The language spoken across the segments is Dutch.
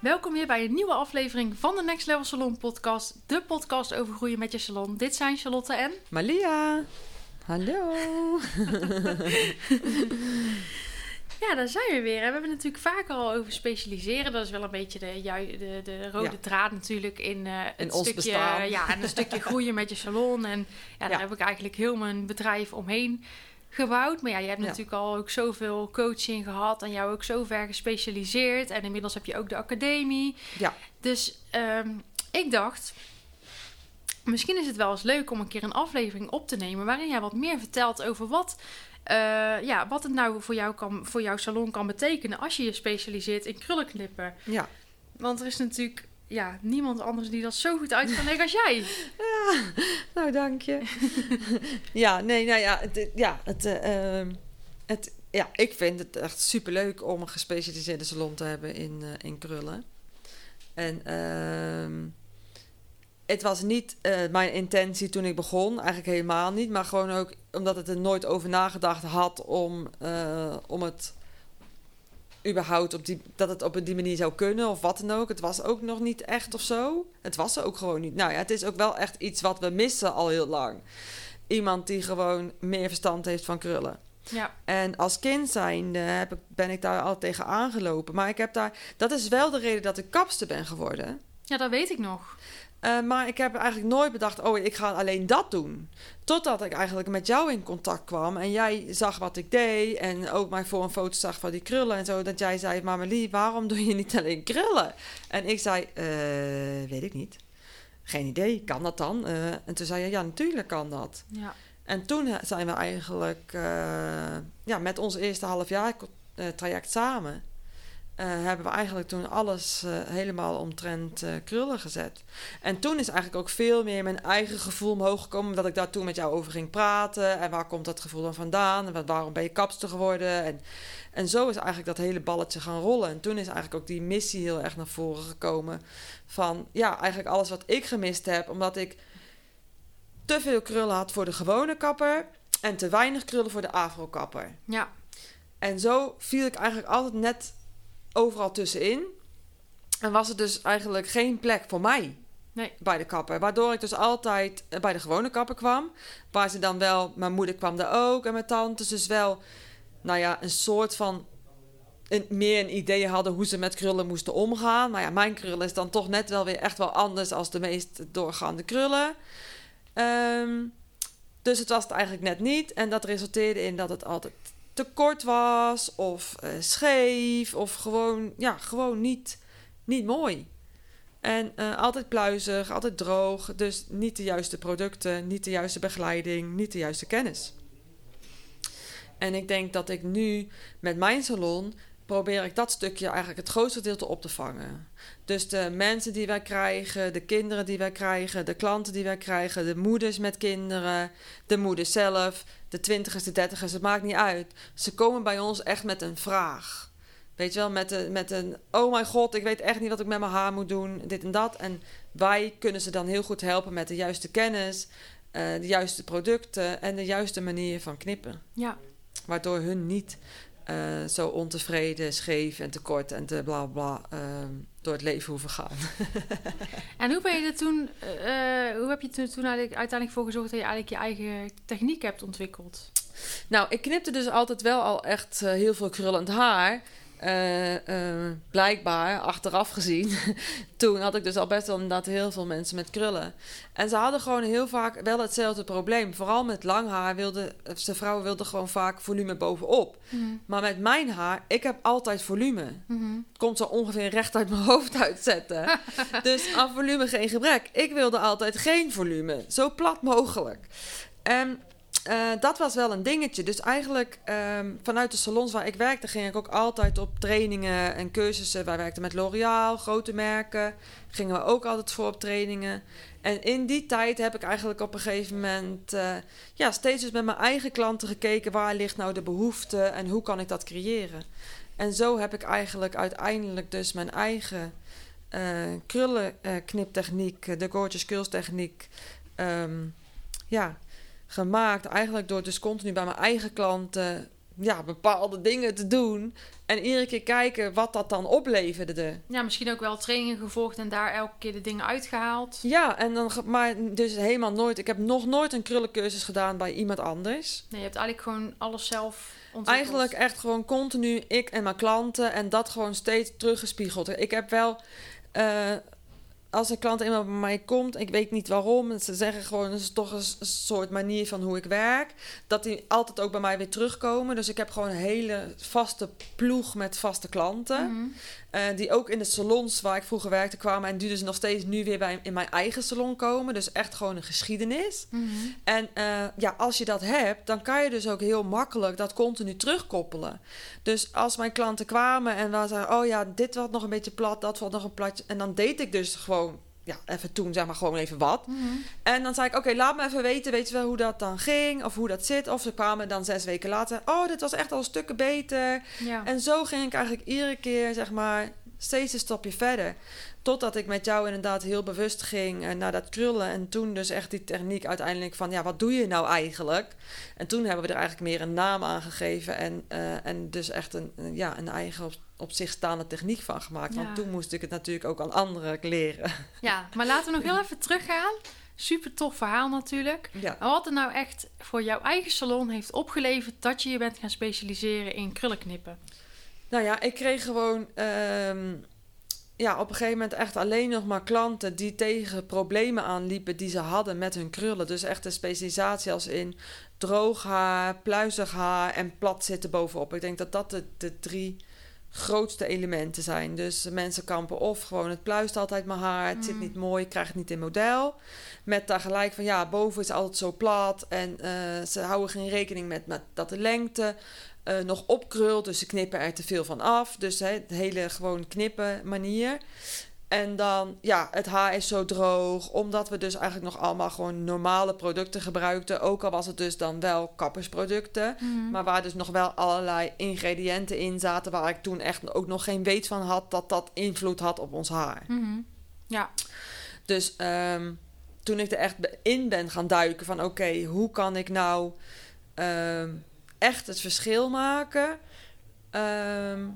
Welkom weer bij een nieuwe aflevering van de Next Level Salon podcast. De podcast over groeien met je salon. Dit zijn Charlotte en... Malia, hallo. Ja, daar zijn we weer. En we hebben het natuurlijk vaker al over specialiseren. Dat is wel een beetje de, de, de rode Ja. draad natuurlijk in, eh het In stukje, bestaan. Ja, en een stukje groeien met je salon. En ja, daar Ja. heb ik eigenlijk heel mijn bedrijf omheen gebouwd. Maar ja, je hebt Ja. natuurlijk al ook zoveel coaching gehad en jou ook zo ver gespecialiseerd. En inmiddels heb je ook de academie. Ja, Dus ehm, ik dacht, misschien is het wel eens leuk om een keer een aflevering op te nemen waarin jij wat meer vertelt over wat, eh, ja, wat het nou voor, jou kan, voor jouw salon kan betekenen als je je specialiseert in krullenknippen. ja. Want er is natuurlijk ja, niemand anders die dat zo goed uit kan leggen als jij. Nou, dank je. ja, nee, nou ja, het, ja, het, eh, ehm, het, ja, ik vind het echt superleuk om een gespecialiseerde salon te hebben in, eh, in krullen. En ehm, het was niet eh, mijn intentie toen ik begon, eigenlijk helemaal niet. Maar gewoon ook omdat het er nooit over nagedacht had om, om het überhaupt op die, dat het op die manier zou kunnen of wat dan ook. Het was ook nog niet echt of zo. Het was er ook gewoon niet. Nou ja, het is ook wel echt iets wat we missen al heel lang. Iemand die gewoon meer verstand heeft van krullen. Ja, En als kind zijnde heb ik, ben ik daar al tegen aangelopen. Maar ik heb daar, dat is wel de reden dat ik kapster ben geworden. Ja dat weet ik nog. Eh, maar ik heb eigenlijk nooit bedacht, oh, ik ga alleen dat doen. Totdat ik eigenlijk met jou in contact kwam en jij zag wat ik deed en ook mij voor een foto zag van die krullen en zo. Dat jij zei, Mamelie, waarom doe je niet alleen krullen? En ik zei, eh, weet ik niet. Geen idee, kan dat dan? Eh, en toen zei je, ja, natuurlijk kan dat. Ja, En toen zijn we eigenlijk ja, met ons eerste halfjaar eh, traject samen. Eh, hebben we eigenlijk toen alles eh, helemaal omtrent eh, krullen gezet. En toen is eigenlijk ook veel meer mijn eigen gevoel omhoog gekomen. Omdat ik daar toen met jou over ging praten. En waar komt dat gevoel dan vandaan? En wat, waarom ben je kapster geworden? En, en zo is eigenlijk dat hele balletje gaan rollen. En toen is eigenlijk ook die missie heel erg naar voren gekomen. Van ja, eigenlijk alles wat ik gemist heb. Omdat ik te veel krullen had voor de gewone kapper. En te weinig krullen voor de afro-kapper. ja, En zo viel ik eigenlijk altijd net overal tussenin. En was er dus eigenlijk geen plek voor mij nee, bij de kapper. Waardoor ik dus altijd eh, bij de gewone kapper kwam. Waar ze dan wel, mijn moeder kwam daar ook en mijn tantes. Dus wel, nou ja, een soort van. Een, meer een idee hadden hoe ze met krullen moesten omgaan. Maar ja, mijn krullen is dan toch net wel weer echt wel anders als de meest doorgaande krullen. Ehm, dus het was het eigenlijk net niet. En dat resulteerde in dat het altijd te kort was, of eh, scheef, of gewoon, ja, gewoon niet, niet mooi. En eh, altijd pluizig, altijd droog. Dus niet de juiste producten, niet de juiste begeleiding, niet de juiste kennis. En ik denk dat ik nu met mijn salon probeer ik dat stukje eigenlijk het grootste gedeelte op te vangen. Dus de mensen die wij krijgen, de kinderen die wij krijgen, de klanten die wij krijgen, de moeders met kinderen, de moeders zelf, de twintigers, de dertigers, het maakt niet uit. Ze komen bij ons echt met een vraag. Weet je wel, met een, met een, oh mijn god, ik weet echt niet wat ik met mijn haar moet doen, dit en dat. En wij kunnen ze dan heel goed helpen met de juiste kennis, eh, de juiste producten en de juiste manier van knippen. ja. Waardoor hun niet eh, zo ontevreden, scheef en tekort en te bla bla ehm, door het leven hoeven gaan. En hoe ben je er toen, eh, hoe heb je er toen uiteindelijk voor gezorgd dat je eigenlijk je eigen techniek hebt ontwikkeld? Nou, ik knipte dus altijd wel al echt eh, heel veel krullend haar. Eh, eh, blijkbaar, achteraf gezien, toen had ik dus al best wel inderdaad heel veel mensen met krullen. En ze hadden gewoon heel vaak wel hetzelfde probleem. Vooral met lang haar wilden, de vrouwen wilden gewoon vaak volume bovenop. Maar met mijn haar, ik heb altijd volume. Het komt zo ongeveer recht uit mijn hoofd uitzetten. dus aan volume geen gebrek. Ik wilde altijd geen volume. Zo plat mogelijk. En eh, dat was wel een dingetje. Dus eigenlijk ehm, vanuit de salons waar ik werkte, ging ik ook altijd op trainingen en cursussen. Wij werkten met L'Oréal, grote merken. Gingen we ook altijd voor op trainingen. En in die tijd heb ik eigenlijk op een gegeven moment eh, ja, steeds dus met mijn eigen klanten gekeken waar ligt nou de behoefte en hoe kan ik dat creëren. En zo heb ik eigenlijk uiteindelijk dus mijn eigen eh krullenkniptechniek, de Gorgeous Curls techniek, ehm, ja, gemaakt. Eigenlijk door dus continu bij mijn eigen klanten ja, bepaalde dingen te doen. En iedere keer kijken wat dat dan opleverde. Ja, misschien ook wel trainingen gevolgd en daar elke keer de dingen uitgehaald. Ja, en dan, maar dus helemaal nooit. Ik heb nog nooit een krullencursus gedaan bij iemand anders. Nee, je hebt eigenlijk gewoon alles zelf ontwikkeld. Eigenlijk echt gewoon continu ik en mijn klanten en dat gewoon steeds teruggespiegeld. Ik heb wel, eh, als een klant eenmaal bij mij komt, ik weet niet waarom, ze zeggen gewoon, dat is toch een soort manier van hoe ik werk, dat die altijd ook bij mij weer terugkomen. Dus ik heb gewoon een hele vaste ploeg met vaste klanten. Mhm. Eh, die ook in de salons waar ik vroeger werkte kwamen en die dus nog steeds nu weer bij, in mijn eigen salon komen. Dus echt gewoon een geschiedenis. Mhm. En eh, ja, als je dat hebt, dan kan je dus ook heel makkelijk dat continu terugkoppelen. Dus als mijn klanten kwamen en we zeiden, oh ja, dit was nog een beetje plat, dat was nog een platje. En dan deed ik dus gewoon, ja, even toen zeg maar gewoon even wat. Mhm. En dan zei ik, oké, laat me even weten, weet je wel hoe dat dan ging? Of hoe dat zit? Of ze kwamen dan zes weken later, oh, dit was echt al stukken beter. Ja. En zo ging ik eigenlijk iedere keer, zeg maar, steeds een stapje verder. Totdat ik met jou inderdaad heel bewust ging eh, naar dat krullen. En toen dus echt die techniek uiteindelijk van, ja, wat doe je nou eigenlijk? En toen hebben we er eigenlijk meer een naam aan gegeven. En, eh, en dus echt een, ja, een eigen op, op zich staande techniek van gemaakt. Ja. Want toen moest ik het natuurlijk ook aan anderen leren. ja, maar laten we nog heel even teruggaan. Super tof verhaal natuurlijk. Ja. Maar wat er nou echt voor jouw eigen salon heeft opgeleverd dat je je bent gaan specialiseren in krullenknippen. Nou ja, ik kreeg gewoon ehm, ja, op een gegeven moment echt alleen nog maar klanten die tegen problemen aanliepen die ze hadden met hun krullen. Dus echt een specialisatie als in droog haar, pluizig haar en plat zitten bovenop. Ik denk dat dat de, de drie grootste elementen zijn. Dus mensen kampen of gewoon het pluist altijd mijn haar, het zit Mm. niet mooi, ik krijg het niet in model. Met tegelijk van ja, boven is altijd zo plat en eh, ze houden geen rekening met, met dat de lengte eh, nog opkrult. Dus ze knippen er te veel van af. Dus hè, de hele gewoon knippen manier. En dan, ja, het haar is zo droog. Omdat we dus eigenlijk nog allemaal gewoon normale producten gebruikten. Ook al was het dus dan wel kappersproducten. Mhm. Maar waar dus nog wel allerlei ingrediënten in zaten. Waar ik toen echt ook nog geen weet van had dat dat invloed had op ons haar. Mhm. Ja, Dus ehm, toen ik er echt in ben gaan duiken van oké, hoe kan ik nou ehm, echt het verschil maken? Ehm,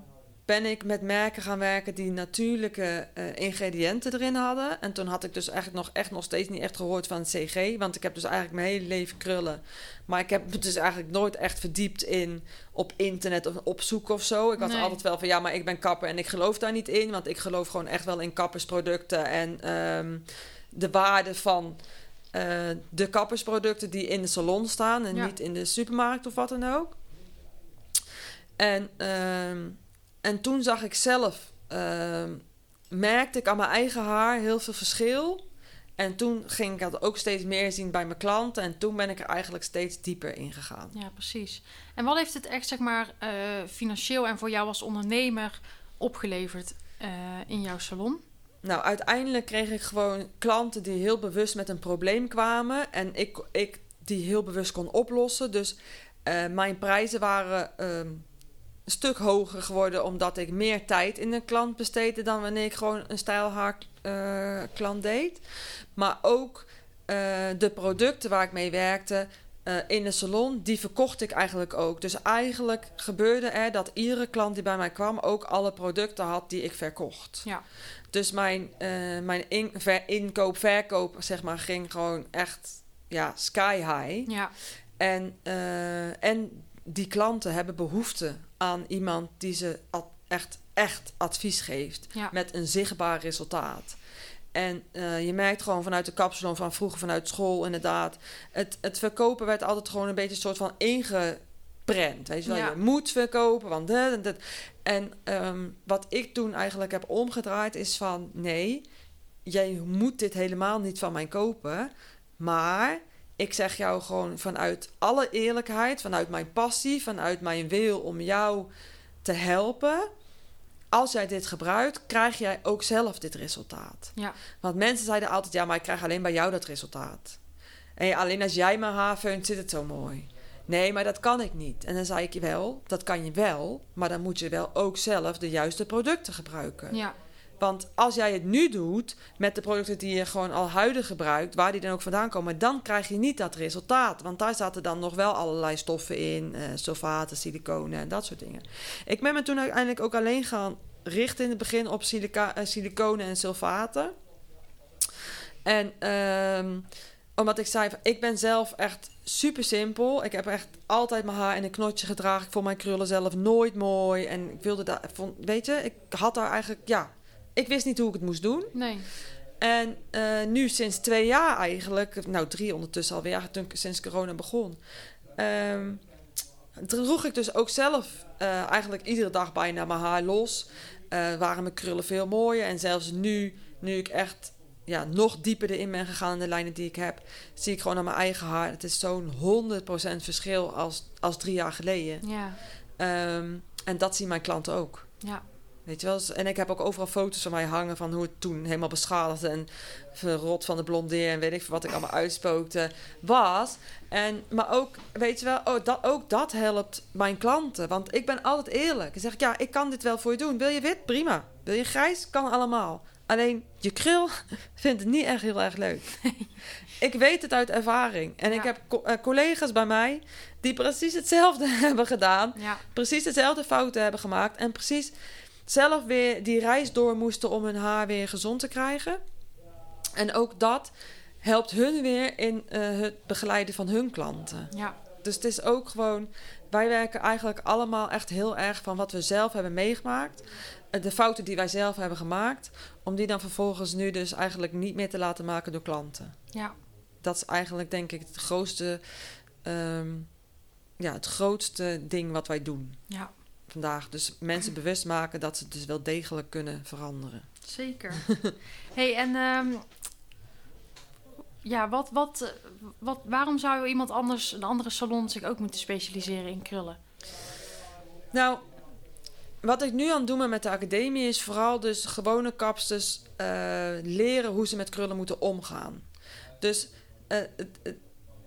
ben ik met merken gaan werken die natuurlijke eh, ingrediënten erin hadden. En toen had ik dus eigenlijk nog, echt nog steeds niet echt gehoord van het CG. Want ik heb dus eigenlijk mijn hele leven krullen. Maar ik heb me dus eigenlijk nooit echt verdiept in op internet of opzoeken of zo. Ik had Nee. altijd wel van ja, maar ik ben kapper en ik geloof daar niet in. Want ik geloof gewoon echt wel in kappersproducten en ehm, de waarde van eh, de kappersproducten die in de salon staan en Ja. niet in de supermarkt of wat dan ook. En, ehm, en toen zag ik zelf, ehm, merkte ik aan mijn eigen haar heel veel verschil. En toen ging ik dat ook steeds meer zien bij mijn klanten. En toen ben ik er eigenlijk steeds dieper in gegaan. ja, precies. En wat heeft het echt, zeg maar, eh, financieel en voor jou als ondernemer opgeleverd eh, in jouw salon? Nou, uiteindelijk kreeg ik gewoon klanten die heel bewust met een probleem kwamen. En ik, ik die heel bewust kon oplossen. Dus eh, mijn prijzen waren ehm, een stuk hoger geworden omdat ik meer tijd in een klant besteedde dan wanneer ik gewoon een stijlhaar eh, klant deed. Maar ook eh, de producten waar ik mee werkte in de salon, die verkocht ik eigenlijk ook. Dus eigenlijk gebeurde er dat iedere klant die bij mij kwam ook alle producten had die ik verkocht. Ja. Dus mijn, eh, mijn in, ver- inkoop, verkoop, zeg maar, ging gewoon echt ja, sky high. Ja, En, eh, en die klanten hebben behoefte aan iemand die ze ad- echt, echt advies geeft. ja. Met een zichtbaar resultaat. En eh, je merkt gewoon vanuit de kapsalon van vroeger, vanuit school inderdaad. Het, het verkopen werd altijd gewoon een beetje een soort van ingeprent. Weet je wel, Ja. je moet verkopen, want dit en dit. En ehm, wat ik toen eigenlijk heb omgedraaid is van... nee, jij moet dit helemaal niet van mij kopen... maar ik zeg jou gewoon vanuit alle eerlijkheid, vanuit mijn passie, vanuit mijn wil om jou te helpen. Als jij dit gebruikt, krijg jij ook zelf dit resultaat. Ja. Want mensen zeiden altijd, ja, maar ik krijg alleen bij jou dat resultaat. En alleen als jij mijn haar feunt, zit het zo mooi. Nee, maar dat kan ik niet. En dan zei ik je wel, dat kan je wel, maar dan moet je wel ook zelf de juiste producten gebruiken. Ja. Want als jij het nu doet met de producten die je gewoon al huidig gebruikt, waar die dan ook vandaan komen, dan krijg je niet dat resultaat. Want daar zaten dan nog wel allerlei stoffen in, eh sulfaten, siliconen en dat soort dingen. Ik ben me toen uiteindelijk ook alleen gaan richten in het begin op silica, eh, siliconen en sulfaten. En ehm, omdat ik zei, ik ben zelf echt super simpel. Ik heb echt altijd mijn haar in een knotje gedragen. Ik vond mijn krullen zelf nooit mooi. En ik wilde daar, vond, weet je, ik had daar eigenlijk, ja, ik wist niet hoe ik het moest doen. Nee. En eh, nu sinds twee jaar eigenlijk, nou drie ondertussen alweer, toen, sinds corona begon, ehm, droeg ik dus ook zelf eh, eigenlijk iedere dag bijna mijn haar los. Eh, waren mijn krullen veel mooier. En zelfs nu, nu ik echt ja, nog dieper erin ben gegaan in de lijnen die ik heb, zie ik gewoon aan mijn eigen haar. Het is zo'n 100% verschil als, als drie jaar geleden. Ja. Ehm, en dat zien mijn klanten ook. Ja. Weet je wel? En ik heb ook overal foto's van mij hangen van hoe het toen helemaal beschadigd en verrot van de blondeer en weet ik wat ik allemaal uitspookte was. En, maar ook, weet je wel, oh, dat, ook dat helpt mijn klanten. Want ik ben altijd eerlijk. Dan zeg ik, ja, ik kan dit wel voor je doen. Wil je wit? Prima. Wil je grijs? Kan allemaal. Alleen je krul vindt het niet echt heel erg leuk. ik weet het uit ervaring. En ik heb co- eh, collega's bij mij die precies hetzelfde hebben gedaan Ja. precies dezelfde fouten hebben gemaakt en precies zelf weer die reis door moesten om hun haar weer gezond te krijgen. En ook dat helpt hun weer in eh, het begeleiden van hun klanten. Ja. Dus het is ook gewoon, wij werken eigenlijk allemaal echt heel erg van wat we zelf hebben meegemaakt. De fouten die wij zelf hebben gemaakt, om die dan vervolgens nu dus eigenlijk niet meer te laten maken door klanten. Ja. Dat is eigenlijk denk ik het grootste, ehm, ja, het grootste ding wat wij doen Ja. vandaag. Dus mensen bewust maken dat ze het dus wel degelijk kunnen veranderen. Zeker. hey, en ehm, ja, wat, wat, wat, waarom zou iemand anders, een andere salon zich ook moeten specialiseren in krullen? Nou, wat ik nu aan het doen ben met de academie is vooral dus gewone kapsters eh, leren hoe ze met krullen moeten omgaan. Dus eh,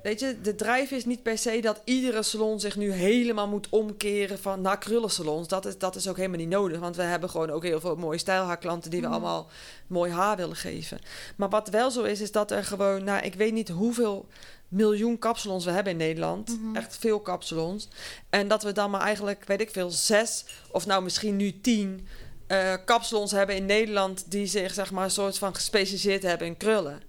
weet je, de drijf is niet per se dat iedere salon zich nu helemaal moet omkeren van naar krullensalons. Dat is, dat is ook helemaal niet nodig, want we hebben gewoon ook heel veel mooie stijlhaarklanten die we Mhm. allemaal mooi haar willen geven. Maar wat wel zo is, is dat er gewoon, nou, ik weet niet hoeveel miljoen kapsalons we hebben in Nederland. Mhm. Echt veel kapsalons. En dat we dan maar eigenlijk, weet ik veel, zes of nou misschien nu tien kapsalons hebben in Nederland die zich zeg maar een soort van gespecialiseerd hebben in krullen.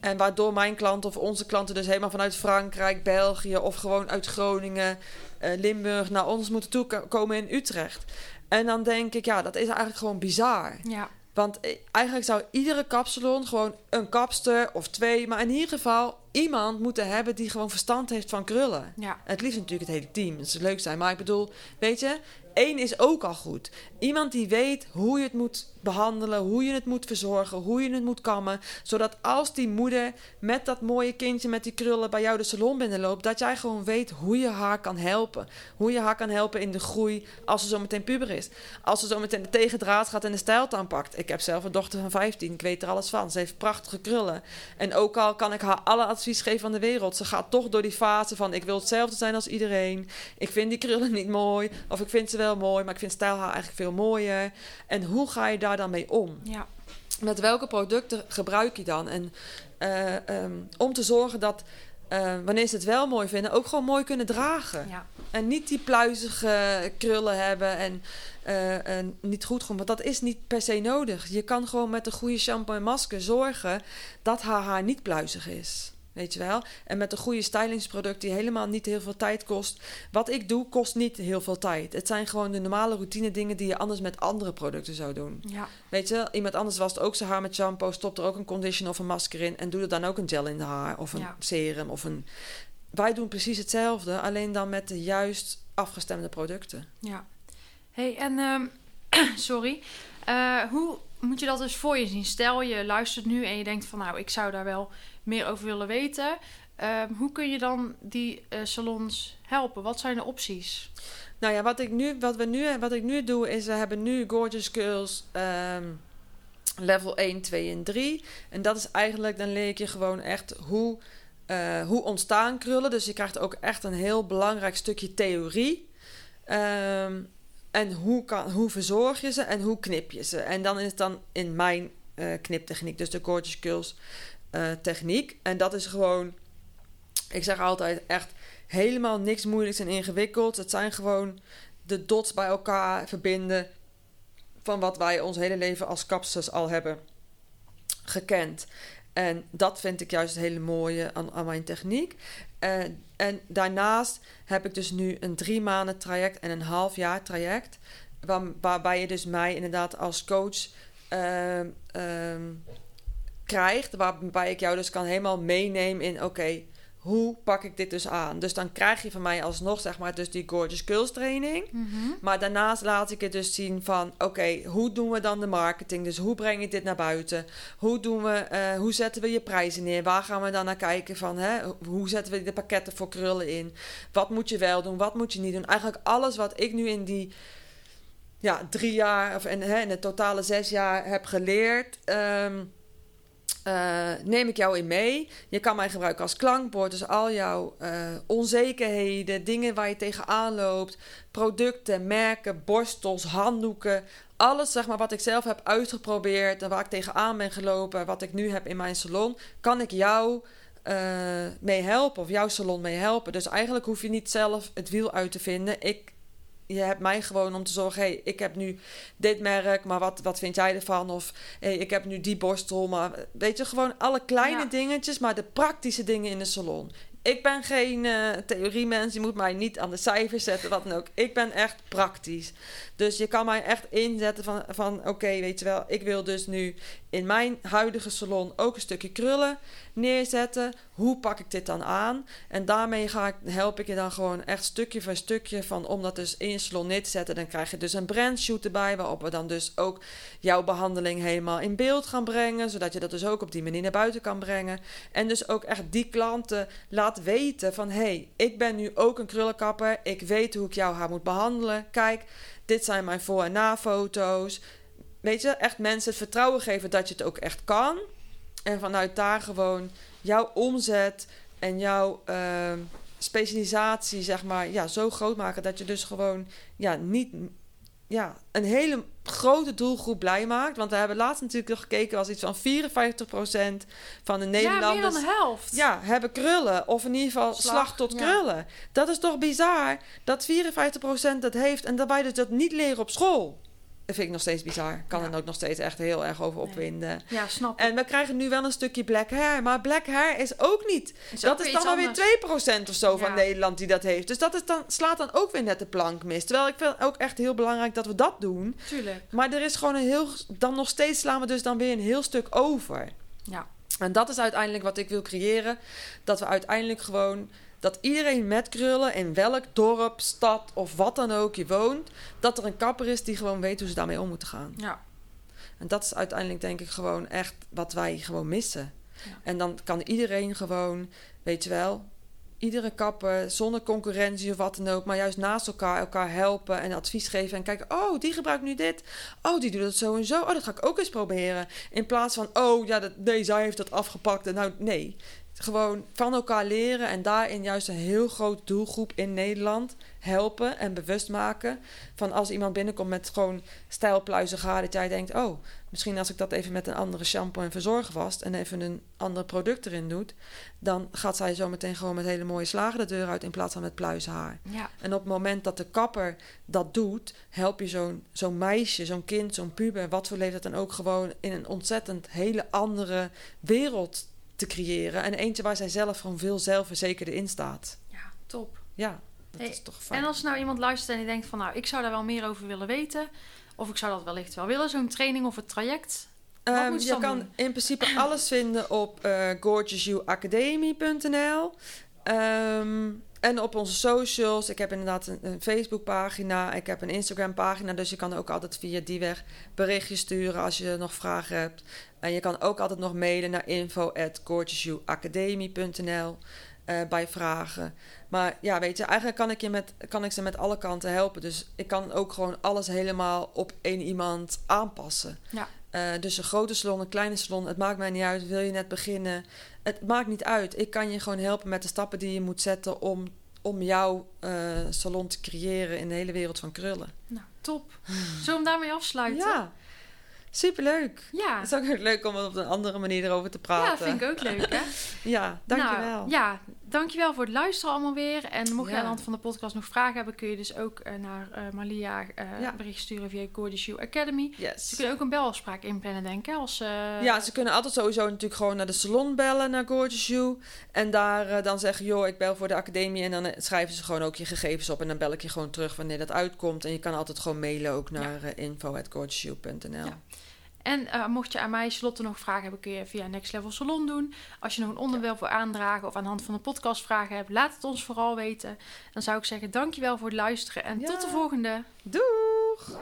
En waardoor mijn klanten of onze klanten dus helemaal vanuit Frankrijk, België of gewoon uit Groningen, eh, Limburg naar ons moeten toekomen in Utrecht. En dan denk ik, ja, dat is eigenlijk gewoon bizar. Ja. Want eh, eigenlijk zou iedere kapsalon gewoon een kapster of twee, maar in ieder geval iemand moeten hebben die gewoon verstand heeft van krullen. Ja. Het liefst natuurlijk het hele team. Het zou leuk zijn. Maar ik bedoel, weet je, één is ook al goed. Iemand die weet hoe je het moet behandelen, hoe je het moet verzorgen, hoe je het moet kammen. Zodat als die moeder met dat mooie kindje met die krullen bij jou de salon binnenloopt, dat jij gewoon weet hoe je haar kan helpen. Hoe je haar kan helpen in de groei als ze zo meteen puber is. Als ze zo meteen de tegendraad gaat en de stijl aanpakt. Ik heb zelf een dochter van 15, ik weet er alles van. Ze heeft prachtige krullen. En ook al kan ik haar alle advies geven van de wereld, ze gaat toch door die fase van ik wil hetzelfde zijn als iedereen. Ik vind die krullen niet mooi, of ik vind ze wel mooi, maar ik vind stijlhaar eigenlijk veel mooier. En hoe ga je daar dan mee om? Ja. Met welke producten gebruik je dan? En eh, ehm, om te zorgen dat eh, wanneer ze het wel mooi vinden, ook gewoon mooi kunnen dragen. Ja. En niet die pluizige krullen hebben en, eh, en niet goed gaan. Want dat is niet per se nodig. Je kan gewoon met een goede shampoo en masker zorgen dat haar haar niet pluizig is. Weet je wel? En met een goede stylingsproduct die helemaal niet heel veel tijd kost. Wat ik doe, kost niet heel veel tijd. Het zijn gewoon de normale routine dingen die je anders met andere producten zou doen. Ja. Weet je, iemand anders wast ook zijn haar met shampoo, stopt er ook een conditioner of een masker in en doet er dan ook een gel in de haar of een Ja. serum of een. Wij doen precies hetzelfde, alleen dan met de juist afgestemde producten. Ja. hey, en ehm, sorry. Eh, hoe moet je dat dus voor je zien? Stel, je luistert nu en je denkt van... nou, ik zou daar wel meer over willen weten. Ehm, hoe kun je dan die eh, salons helpen? Wat zijn de opties? Nou ja, wat ik nu, wat we nu, wat ik nu doe is, we hebben nu Gorgeous Girls ehm, level 1, 2 en 3. En dat is eigenlijk, dan leer ik je gewoon echt hoe, eh, hoe ontstaan krullen. Dus je krijgt ook echt een heel belangrijk stukje theorie. Ehm, en hoe, kan, hoe verzorg je ze en hoe knip je ze. En dan is het dan in mijn eh, kniptechniek, dus de Gorgeous Girls eh, techniek. En dat is gewoon, ik zeg altijd echt helemaal niks moeilijks en ingewikkelds. Het zijn gewoon de dots bij elkaar verbinden van wat wij ons hele leven als kapsters al hebben gekend. En dat vind ik juist het hele mooie aan, aan mijn techniek. En, en daarnaast heb ik dus nu een drie maanden traject en een half jaar traject. Waar, waarbij je dus mij inderdaad als coach ehm, krijgt. Waarbij ik jou dus kan helemaal meenemen in... oké, hoe pak ik dit dus aan? Dus dan krijg je van mij alsnog zeg maar dus die Gorgeous Girls training. Maar daarnaast laat ik het dus zien van... oké, hoe doen we dan de marketing? Dus hoe breng je dit naar buiten? Hoe, doen we, eh, hoe zetten we je prijzen neer? Waar gaan we dan naar kijken van... Hè, hoe zetten we de pakketten voor krullen in? Wat moet je wel doen? Wat moet je niet doen? Eigenlijk alles wat ik nu in die ja, drie jaar... of in, hè, in het totale zes jaar heb geleerd... ehm, eh, neem ik jou in mee. Je kan mij gebruiken als klankbord. Dus al jouw eh, onzekerheden, dingen waar je tegenaan loopt, producten, merken, borstels, handdoeken. Alles zeg maar, wat ik zelf heb uitgeprobeerd en waar ik tegenaan ben gelopen, wat ik nu heb in mijn salon, kan ik jou eh, mee helpen of jouw salon mee helpen. Dus eigenlijk hoef je niet zelf het wiel uit te vinden. Ik je hebt mij gewoon om te zorgen, hey, ik heb nu dit merk, maar wat, wat vind jij ervan? Of hey, ik heb nu die borstel, maar weet je, gewoon alle kleine Ja. dingetjes, maar de praktische dingen in de salon. Ik ben geen eh theoriemens, je moet mij niet aan de cijfers zetten, wat dan ook. Ik ben echt praktisch. Dus je kan mij echt inzetten van, van oké, weet je wel, ik wil dus nu in mijn huidige salon ook een stukje krullen neerzetten. Hoe pak ik dit dan aan? En daarmee ga ik, help ik je dan gewoon echt stukje voor stukje van om dat dus in salon neer te zetten. Dan krijg je dus een brandshoot erbij, waarop we dan dus ook jouw behandeling helemaal in beeld gaan brengen. Zodat je dat dus ook op die manier naar buiten kan brengen. En dus ook echt die klanten laat weten van hé, hey, ik ben nu ook een krullenkapper. Ik weet hoe ik jouw haar moet behandelen. Kijk, dit zijn mijn voor- en na-foto's. Weet je, echt mensen het vertrouwen geven dat je het ook echt kan. En vanuit daar gewoon jouw omzet en jouw ehm, specialisatie, zeg maar, ja, zo groot maken dat je dus gewoon ja, niet ja, een hele grote doelgroep blij maakt. Want we hebben laatst natuurlijk nog gekeken, was iets van 54% van de Ja, meer Nederlanders. dan de helft. Ja, hebben krullen. Of in ieder geval slag, Slag, tot ja. krullen. Dat is toch bizar dat 54% dat heeft en daarbij dus dat niet leren op school. Dat vind ik nog steeds bizar. Kan er ook nog steeds echt heel erg over Nee. opwinden. Ja, snap ik. En we krijgen nu wel een stukje black hair. Maar black hair is ook niet. Is dat ook is weer dan alweer anders. 2% of zo van. Nederland die dat heeft. Dus dat is dan, slaat dan ook weer net de plank mis. Terwijl ik vind ook echt heel belangrijk dat we dat doen. Tuurlijk. Maar er is gewoon een heel... Dan nog steeds slaan we dus dan weer een heel stuk over. Ja. En dat is uiteindelijk wat ik wil creëren. Dat we uiteindelijk gewoon... Dat iedereen met krullen, in welk dorp, stad of wat dan ook je woont... dat er een kapper is die gewoon weet hoe ze daarmee om moeten gaan. Ja. En dat is uiteindelijk denk ik gewoon echt wat wij gewoon missen. Ja. En dan kan iedereen gewoon, weet je wel... Iedere kapper, zonder concurrentie of wat dan ook... maar juist naast elkaar elkaar helpen en advies geven... en kijken, oh, die gebruikt nu dit. Oh, die doet het zo en zo. Oh, dat ga ik ook eens proberen. In plaats van, oh, ja, dat, nee, zij heeft dat afgepakt. En nou, nee. Gewoon van elkaar leren en daarin juist een heel groot doelgroep in Nederland helpen en bewust maken. Van als iemand binnenkomt met gewoon stijlpluizig haar, dat jij denkt: oh, misschien als ik dat even met een andere shampoo en verzorger vast en even een ander product erin doet, dan gaat zij zo meteen gewoon met hele mooie slagen de deur uit in plaats van met pluizen haar. Ja. En op het moment dat de kapper dat doet, help je zo'n zo'n meisje, zo'n kind, zo'n puber, wat voor leeftijd dan ook, gewoon in een ontzettend hele andere wereld te creëren. En eentje waar zij zelf gewoon veel zelfverzekerder in staat. Ja, top. Ja, dat Hey, is toch fijn. En als nou iemand luistert en die denkt van... nou, ik zou daar wel meer over willen weten... of ik zou dat wellicht wel willen, zo'n training of het traject... Ehm, je kan doen? in principe alles vinden op gorgeousyouracademy.nl. Ehm, en op onze socials. Ik heb inderdaad een, een Facebookpagina. Ik heb een Instagram-pagina. Dus je kan ook altijd via die weg berichtjes sturen als je nog vragen hebt. En je kan ook altijd nog mailen naar info.gorgeousyouracademy.nl. eh, bij vragen. Maar ja, weet je, eigenlijk kan ik, je met, kan ik ze met alle kanten helpen. Dus ik kan ook gewoon alles helemaal op één iemand aanpassen. Ja. Eh, dus een grote salon, een kleine salon, het maakt mij niet uit. Wil je net beginnen? Het maakt niet uit. Ik kan je gewoon helpen met de stappen die je moet zetten om, om jouw eh, salon te creëren in de hele wereld van krullen. Nou, top. Zullen we hem daarmee afsluiten? Ja, superleuk. Ja. Het is ook leuk om op een andere manier erover te praten. Ja, vind ik ook leuk, hè? Ja, dankjewel. Nou, ja, dankjewel voor het luisteren allemaal weer. En mocht je aan de hand van de podcast nog vragen hebben... kun je dus ook eh, naar eh, Malia eh bericht sturen via Gorgeous You Academy. Yes. Ze kunnen ook een belafspraak inplannen, denk ik. Als, Ja, ze kunnen altijd sowieso natuurlijk gewoon naar de salon bellen, naar Gorgeous You. En daar dan zeggen, joh, ik bel voor de academie. En dan schrijven ze gewoon ook je gegevens op. En dan bel ik je gewoon terug wanneer dat uitkomt. En je kan altijd gewoon mailen ook naar info.gorgeousyou.nl. Ja. En eh, mocht je aan mij, Charlotte, nog vragen hebben, kun je via Next Level Salon doen. Als je nog een onderwerp wil aandragen of aan de hand van de podcast vragen hebt, laat het ons vooral weten. Dan zou ik zeggen, dankjewel voor het luisteren en Ja. tot de volgende. Doeg!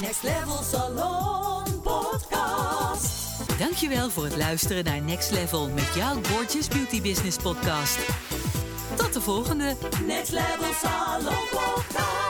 Next Level Salon Podcast. Dankjewel voor het luisteren naar Next Level met jouw Gorgeous Beauty Business podcast. Tot de volgende! Next Level Salon Podcast.